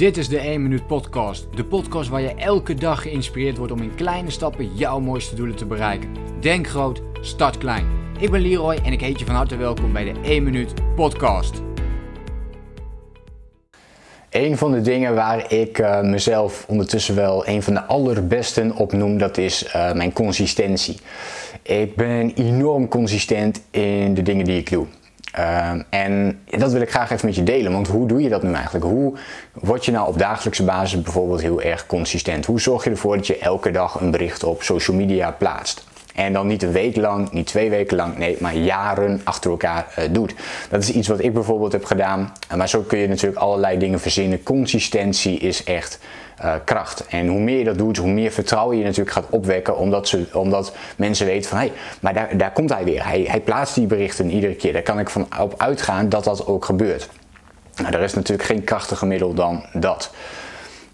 Dit is de 1 Minuut Podcast. De podcast waar je elke dag geïnspireerd wordt om in kleine stappen jouw mooiste doelen te bereiken. Denk groot, start klein. Ik ben Leroy en ik heet je van harte welkom bij de 1 Minuut Podcast. Een van de dingen waar ik uh, mezelf ondertussen wel een van de allerbesten op noem, dat is uh, mijn consistentie. Ik ben enorm consistent in de dingen die ik doe. Uh, en dat wil ik graag even met je delen, want hoe doe je dat nu eigenlijk? Hoe word je nou op dagelijkse basis bijvoorbeeld heel erg consistent? Hoe zorg je ervoor dat je elke dag een bericht op social media plaatst? En dan niet een week lang, niet twee weken lang, nee, maar jaren achter elkaar uh, doet. Dat is iets wat ik bijvoorbeeld heb gedaan. Maar zo kun je natuurlijk allerlei dingen verzinnen. Consistentie is echt uh, kracht. En hoe meer je dat doet, hoe meer vertrouwen je natuurlijk gaat opwekken. Omdat, ze, omdat mensen weten van, hé, hey, maar daar, daar komt hij weer. Hij, hij plaatst die berichten iedere keer. Daar kan ik van op uitgaan dat dat ook gebeurt. Nou, er is natuurlijk geen krachtiger middel dan dat.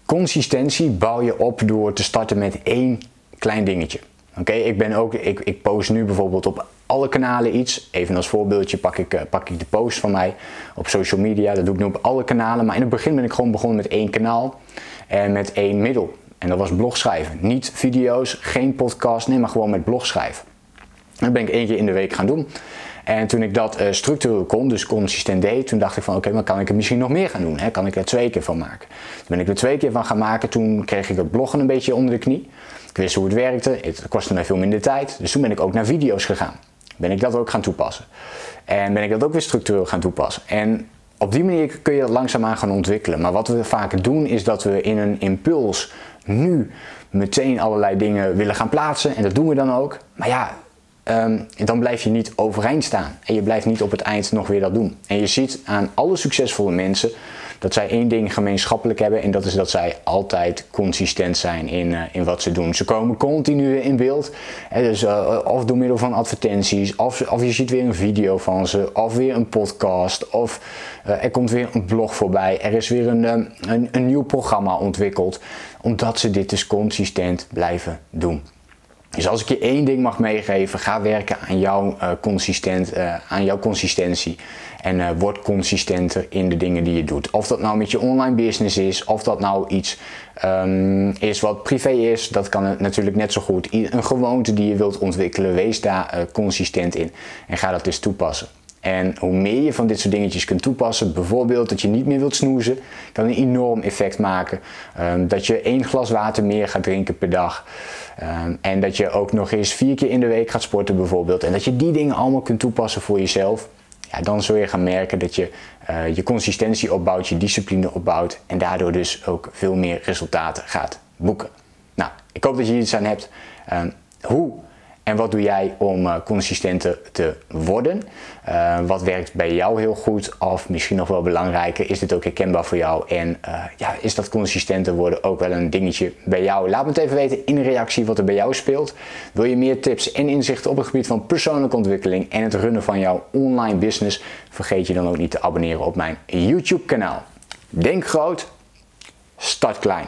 Consistentie bouw je op door te starten met één klein dingetje. Oké, ik ben ook, ik, ik post nu bijvoorbeeld op alle kanalen iets. Even als voorbeeldje pak ik, uh, pak ik de post van mij op social media. Dat doe ik nu op alle kanalen. Maar in het begin ben ik gewoon begonnen met één kanaal en met één middel. En dat was blogschrijven. Niet video's, geen podcast, nee, maar gewoon met blogschrijven. Dat ben ik één keer in de week gaan doen. En toen ik dat uh, structureel kon, dus consistent deed, toen dacht ik van oké, maar kan ik er misschien nog meer gaan doen? Hè? Kan ik er twee keer van maken? Toen ben ik er twee keer van gaan maken, toen kreeg ik het bloggen een beetje onder de knie. Ik wist hoe het werkte, het kostte mij veel minder tijd. Dus toen ben ik ook naar video's gegaan. Ben ik dat ook gaan toepassen. En ben ik dat ook weer structureel gaan toepassen. En op die manier kun je dat langzaamaan gaan ontwikkelen. Maar wat we vaak doen is dat we in een impuls nu meteen allerlei dingen willen gaan plaatsen. En dat doen we dan ook. Maar ja, um, dan blijf je niet overeind staan. En je blijft niet op het eind nog weer dat doen. En je ziet aan alle succesvolle mensen dat zij één ding gemeenschappelijk hebben en dat is dat zij altijd consistent zijn in, uh, in wat ze doen. Ze komen continu in beeld, dus, uh, of door middel van advertenties, of, of je ziet weer een video van ze, of weer een podcast, of uh, er komt weer een blog voorbij, er is weer een, een, een nieuw programma ontwikkeld, omdat ze dit dus consistent blijven doen. Dus als ik je één ding mag meegeven, ga werken aan jouw, uh, consistent, uh, aan jouw consistentie. En uh, word consistenter in de dingen die je doet. Of dat nou met je online business is, of dat nou iets um, is wat privé is, dat kan natuurlijk net zo goed. Een gewoonte die je wilt ontwikkelen, wees daar consistent in. En ga dat dus toepassen. En hoe meer je van dit soort dingetjes kunt toepassen, bijvoorbeeld dat je niet meer wilt snoezen, kan een enorm effect maken. Um, dat je één glas water meer gaat drinken per dag. Um, en dat je ook nog eens vier keer in de week gaat sporten bijvoorbeeld. En dat je die dingen allemaal kunt toepassen voor jezelf. Ja, dan zul je gaan merken dat je uh, je consistentie opbouwt, je discipline opbouwt. En daardoor dus ook veel meer resultaten gaat boeken. Nou, ik hoop dat je hier iets aan hebt. Um, hoe en wat doe jij om uh, consistenter te worden? Uh, wat werkt bij jou heel goed? Of misschien nog wel belangrijker, is dit ook herkenbaar voor jou? En uh, ja, is dat consistenter worden ook wel een dingetje bij jou? Laat me het even weten in een reactie wat er bij jou speelt. Wil je meer tips en inzichten op het gebied van persoonlijke ontwikkeling en het runnen van jouw online business? Vergeet je dan ook niet te abonneren op mijn YouTube kanaal. Denk groot, start klein.